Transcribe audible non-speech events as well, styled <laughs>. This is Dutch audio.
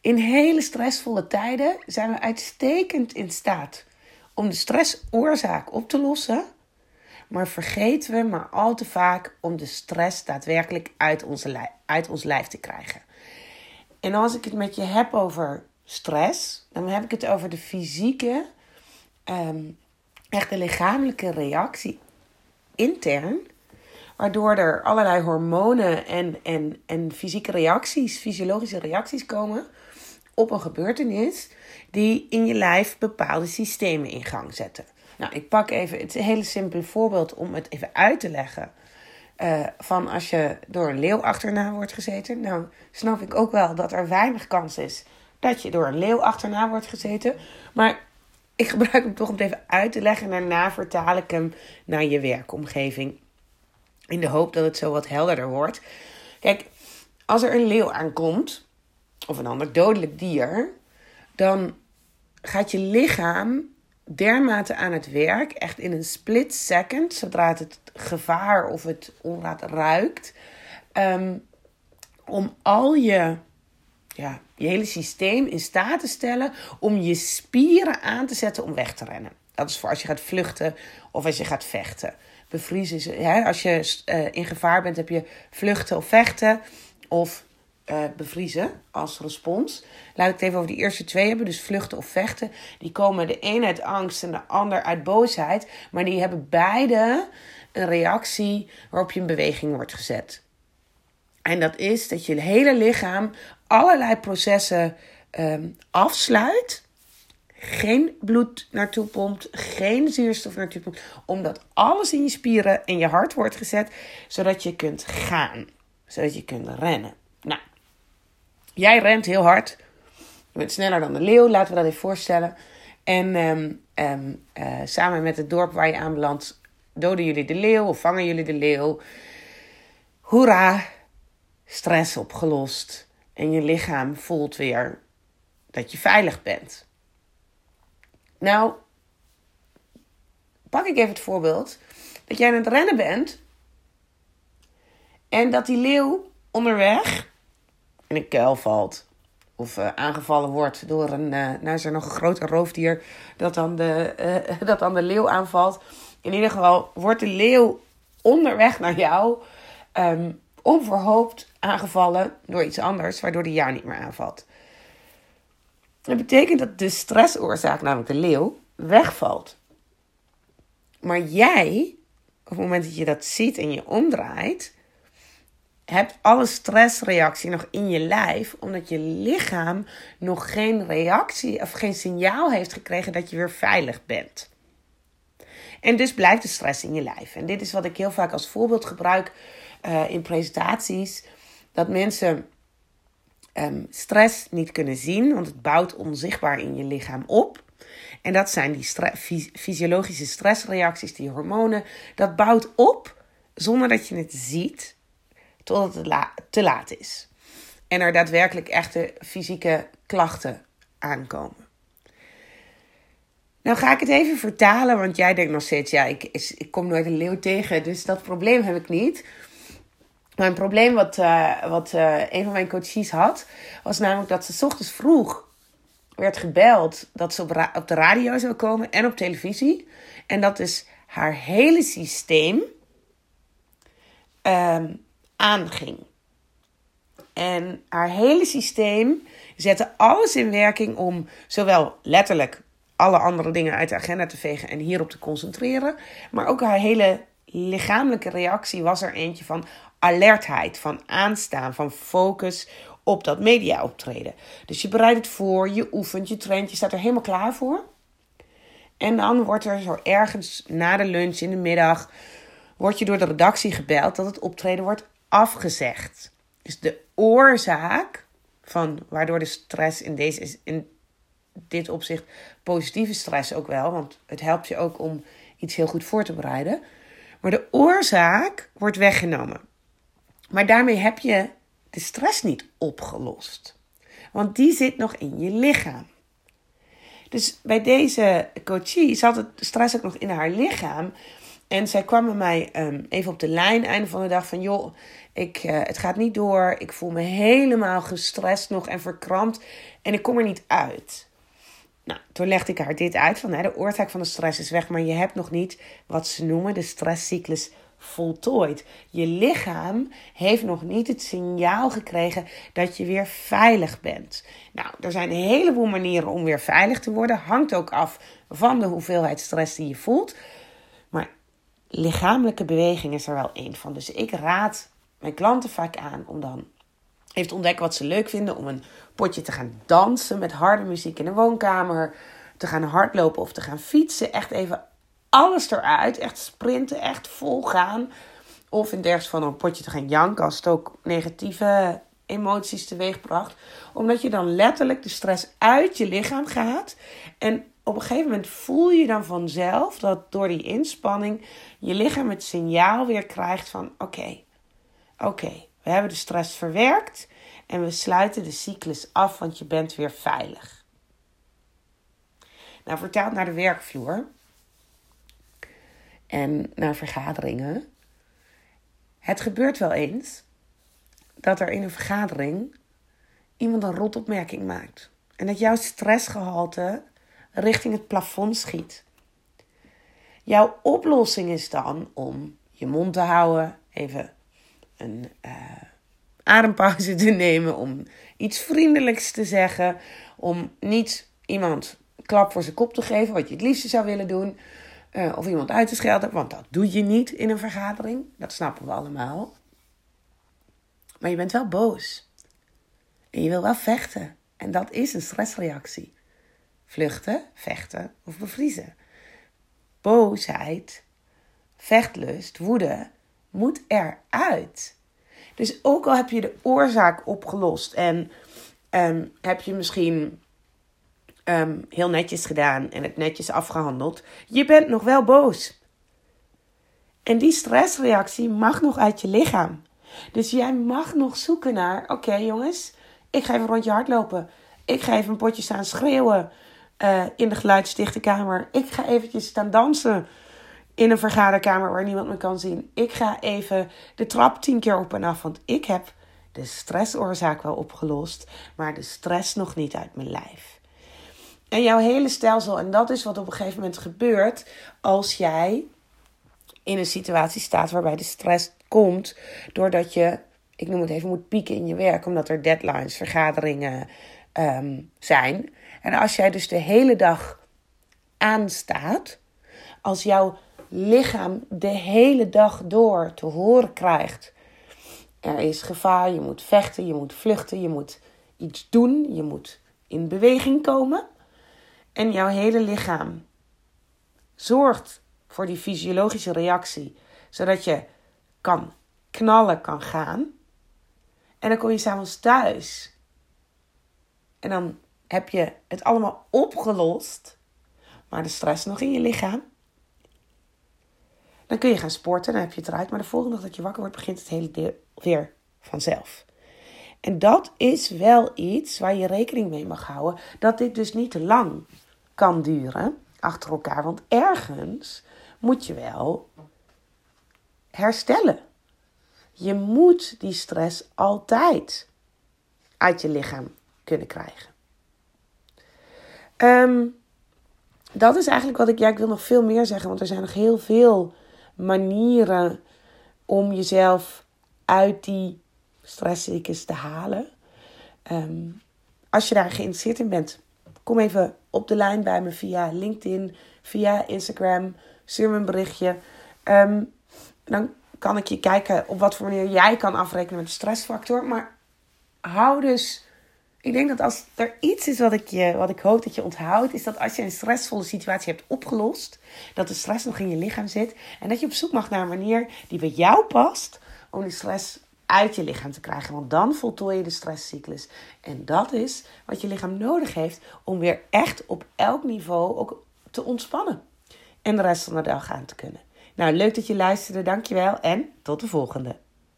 In hele stressvolle tijden zijn we uitstekend in staat om de stressoorzaak op te lossen. Maar vergeten we maar al te vaak om de stress daadwerkelijk uit, onze uit ons lijf te krijgen. En als ik het met je heb over stress, dan heb ik het over de fysieke, um, echt de lichamelijke reactie intern. Waardoor er allerlei hormonen en, en, en fysieke reacties, fysiologische reacties komen op een gebeurtenis die in je lijf bepaalde systemen in gang zetten. Nou, ik pak even het hele simpele voorbeeld om het even uit te leggen. Uh, van als je door een leeuw achterna wordt gezeten. Nou, snap ik ook wel dat er weinig kans is dat je door een leeuw achterna wordt gezeten. Maar ik gebruik hem toch om het even uit te leggen. En daarna vertaal ik hem naar je werkomgeving. In de hoop dat het zo wat helderder wordt. Kijk, als er een leeuw aankomt, of een ander dodelijk dier, dan gaat je lichaam dermate aan het werk, echt in een split second, zodra het, gevaar of het onraad ruikt, ehm, om al je, ja, je hele systeem in staat te stellen om je spieren aan te zetten om weg te rennen. Dat is voor als je gaat vluchten of als je gaat vechten. Bevriezen is, hè, als je uh, in gevaar bent, heb je vluchten of vechten. Of uh, bevriezen als respons. Laat ik het even over die eerste twee hebben. Dus vluchten of vechten. Die komen de een uit angst en de ander uit boosheid. Maar die hebben beide een reactie waarop je in beweging wordt gezet. En dat is dat je hele lichaam allerlei processen um, afsluit. Geen bloed naartoe pompt, geen zuurstof naartoe pompt. Omdat alles in je spieren en je hart wordt gezet, zodat je kunt gaan. Zodat je kunt rennen. Jij rent heel hard. Je bent sneller dan de leeuw, laten we dat even voorstellen. En um, um, uh, samen met het dorp waar je aanbelandt, doden jullie de leeuw of vangen jullie de leeuw. Hoera, stress opgelost. En je lichaam voelt weer dat je veilig bent. Nou, pak ik even het voorbeeld dat jij aan het rennen bent en dat die leeuw onderweg in een kuil valt. Of uh, aangevallen wordt door een, uh, nou is er nog een groter roofdier dat dan, de, uh, <laughs> dat dan de leeuw aanvalt. In ieder geval wordt de leeuw onderweg naar jou um, onverhoopt aangevallen door iets anders, waardoor die jou niet meer aanvalt. Dat betekent dat de stressoorzaak, namelijk de leeuw, wegvalt. Maar jij, op het moment dat je dat ziet en je omdraait, hebt alle stressreactie nog in je lijf, omdat je lichaam nog geen reactie of geen signaal heeft gekregen dat je weer veilig bent. En dus blijft de stress in je lijf. En dit is wat ik heel vaak als voorbeeld gebruik uh, in presentaties: dat mensen um, stress niet kunnen zien, want het bouwt onzichtbaar in je lichaam op. En dat zijn die fysiologische stressreacties, die hormonen. Dat bouwt op zonder dat je het ziet totdat het te laat is. En er daadwerkelijk echte fysieke klachten aankomen. Nou ga ik het even vertalen, want jij denkt nog steeds, ja, ik, ik kom nooit een leeuw tegen, dus dat probleem heb ik niet. Een probleem wat, uh, wat uh, een van mijn coaches had, was namelijk dat ze ochtends vroeg werd gebeld dat ze op, de radio zou komen en op televisie. En dat is haar hele systeem um, aanging. En haar hele systeem zette alles in werking om zowel letterlijk alle andere dingen uit de agenda te vegen en hierop te concentreren, maar ook haar hele lichamelijke reactie was er eentje van alertheid, van aanstaan, van focus op dat media optreden. Dus je bereidt het voor, je oefent, je traint, je staat er helemaal klaar voor. En dan wordt er zo ergens na de lunch in de middag, wordt je door de redactie gebeld dat het optreden wordt afgezegd. Dus de oorzaak van waardoor de stress in, deze, in dit opzicht positieve stress ook wel, want het helpt je ook om iets heel goed voor te bereiden. Maar de oorzaak wordt weggenomen. Maar daarmee heb je de stress niet opgelost. Want die zit nog in je lichaam. Dus bij deze coachie zat het stress ook nog in haar lichaam. En zij kwam bij mij um, even op de lijn, einde van de dag, van joh, ik, uh, het gaat niet door. Ik voel me helemaal gestrest nog en verkrampt en ik kom er niet uit. Nou, toen legde ik haar dit uit van hè, de oorzaak van de stress is weg, maar je hebt nog niet wat ze noemen de stresscyclus voltooid. Je lichaam heeft nog niet het signaal gekregen dat je weer veilig bent. Nou, er zijn een heleboel manieren om weer veilig te worden. Hangt ook af van de hoeveelheid stress die je voelt. Lichamelijke beweging is er wel één van. Dus ik raad mijn klanten vaak aan om dan even te ontdekken wat ze leuk vinden. Om een potje te gaan dansen met harde muziek in de woonkamer. Te gaan hardlopen of te gaan fietsen. Echt even alles eruit. Echt sprinten, echt vol gaan. Of in dergelijks van een potje te gaan janken als het ook negatieve emoties teweegbracht. Omdat je dan letterlijk de stress uit je lichaam gaat. En op een gegeven moment voel je dan vanzelf dat door die inspanning je lichaam het signaal weer krijgt van oké, oké, we hebben de stress verwerkt en we sluiten de cyclus af, want je bent weer veilig. Nou, vertaald naar de werkvloer en naar vergaderingen. Het gebeurt wel eens dat er in een vergadering iemand een rotopmerking maakt. En dat jouw stressgehalte richting het plafond schiet. Jouw oplossing is dan om je mond te houden, even een uh, adempauze te <laughs> nemen, om iets vriendelijks te zeggen, om niet iemand klap voor zijn kop te geven, wat je het liefste zou willen doen, uh, of iemand uit te schelden, want dat doe je niet in een vergadering. Dat snappen we allemaal. Maar je bent wel boos. En je wil wel vechten. En dat is een stressreactie. Vluchten, vechten of bevriezen. Boosheid, vechtlust, woede moet eruit. Dus ook al heb je de oorzaak opgelost en um, heb je misschien um, heel netjes gedaan en het netjes afgehandeld, je bent nog wel boos. En die stressreactie mag nog uit je lichaam. Dus jij mag nog zoeken naar: oké jongens, ik ga even rondje hardlopen. Ik ga even een potje staan schreeuwen uh, in de geluidsdichte kamer. Ik ga eventjes staan dansen in een vergaderkamer waar niemand me kan zien. Ik ga even de trap tien keer op en af, want ik heb de stressoorzaak wel opgelost, maar de stress nog niet uit mijn lijf. En jouw hele stelsel, en dat is wat op een gegeven moment gebeurt als jij in een situatie staat waarbij de stress komt doordat je, ik noem het even, moet pieken in je werk, omdat er deadlines, vergaderingen um, zijn. En als jij dus de hele dag aanstaat, als jouw lichaam de hele dag door te horen krijgt: er is gevaar, je moet vechten, je moet vluchten, je moet iets doen, je moet in beweging komen. En jouw hele lichaam zorgt voor die fysiologische reactie, zodat je kan knallen, kan gaan. En dan kom je s'avonds thuis. En dan heb je het allemaal opgelost, maar de stress nog in je lichaam. Dan kun je gaan sporten, dan heb je het eruit. Maar de volgende dag dat je wakker wordt, begint het hele deel weer vanzelf. En dat is wel iets waar je rekening mee mag houden. Dat dit dus niet te lang kan duren achter elkaar. Want ergens moet je wel herstellen. Je moet die stress altijd uit je lichaam kunnen krijgen. Um, dat is eigenlijk wat ik. Ja, ik wil nog veel meer zeggen, want er zijn nog heel veel manieren om jezelf uit die stresscyclus te halen. Um, als je daar geïnteresseerd in bent, kom even op de lijn bij me via LinkedIn, via Instagram. Stuur me een berichtje. Um, dan kan ik je kijken op wat voor manier jij kan afrekenen met de stressfactor. Maar hou dus ik denk dat als er iets is wat ik, je, wat ik hoop dat je onthoudt, is dat als je een stressvolle situatie hebt opgelost, dat de stress nog in je lichaam zit en dat je op zoek mag naar een manier die bij jou past om die stress uit je lichaam te krijgen. Want dan voltooi je de stresscyclus. En dat is wat je lichaam nodig heeft om weer echt op elk niveau ook te ontspannen. En de rest van de dag aan te kunnen. Nou, leuk dat je luisterde. Dankjewel en tot de volgende.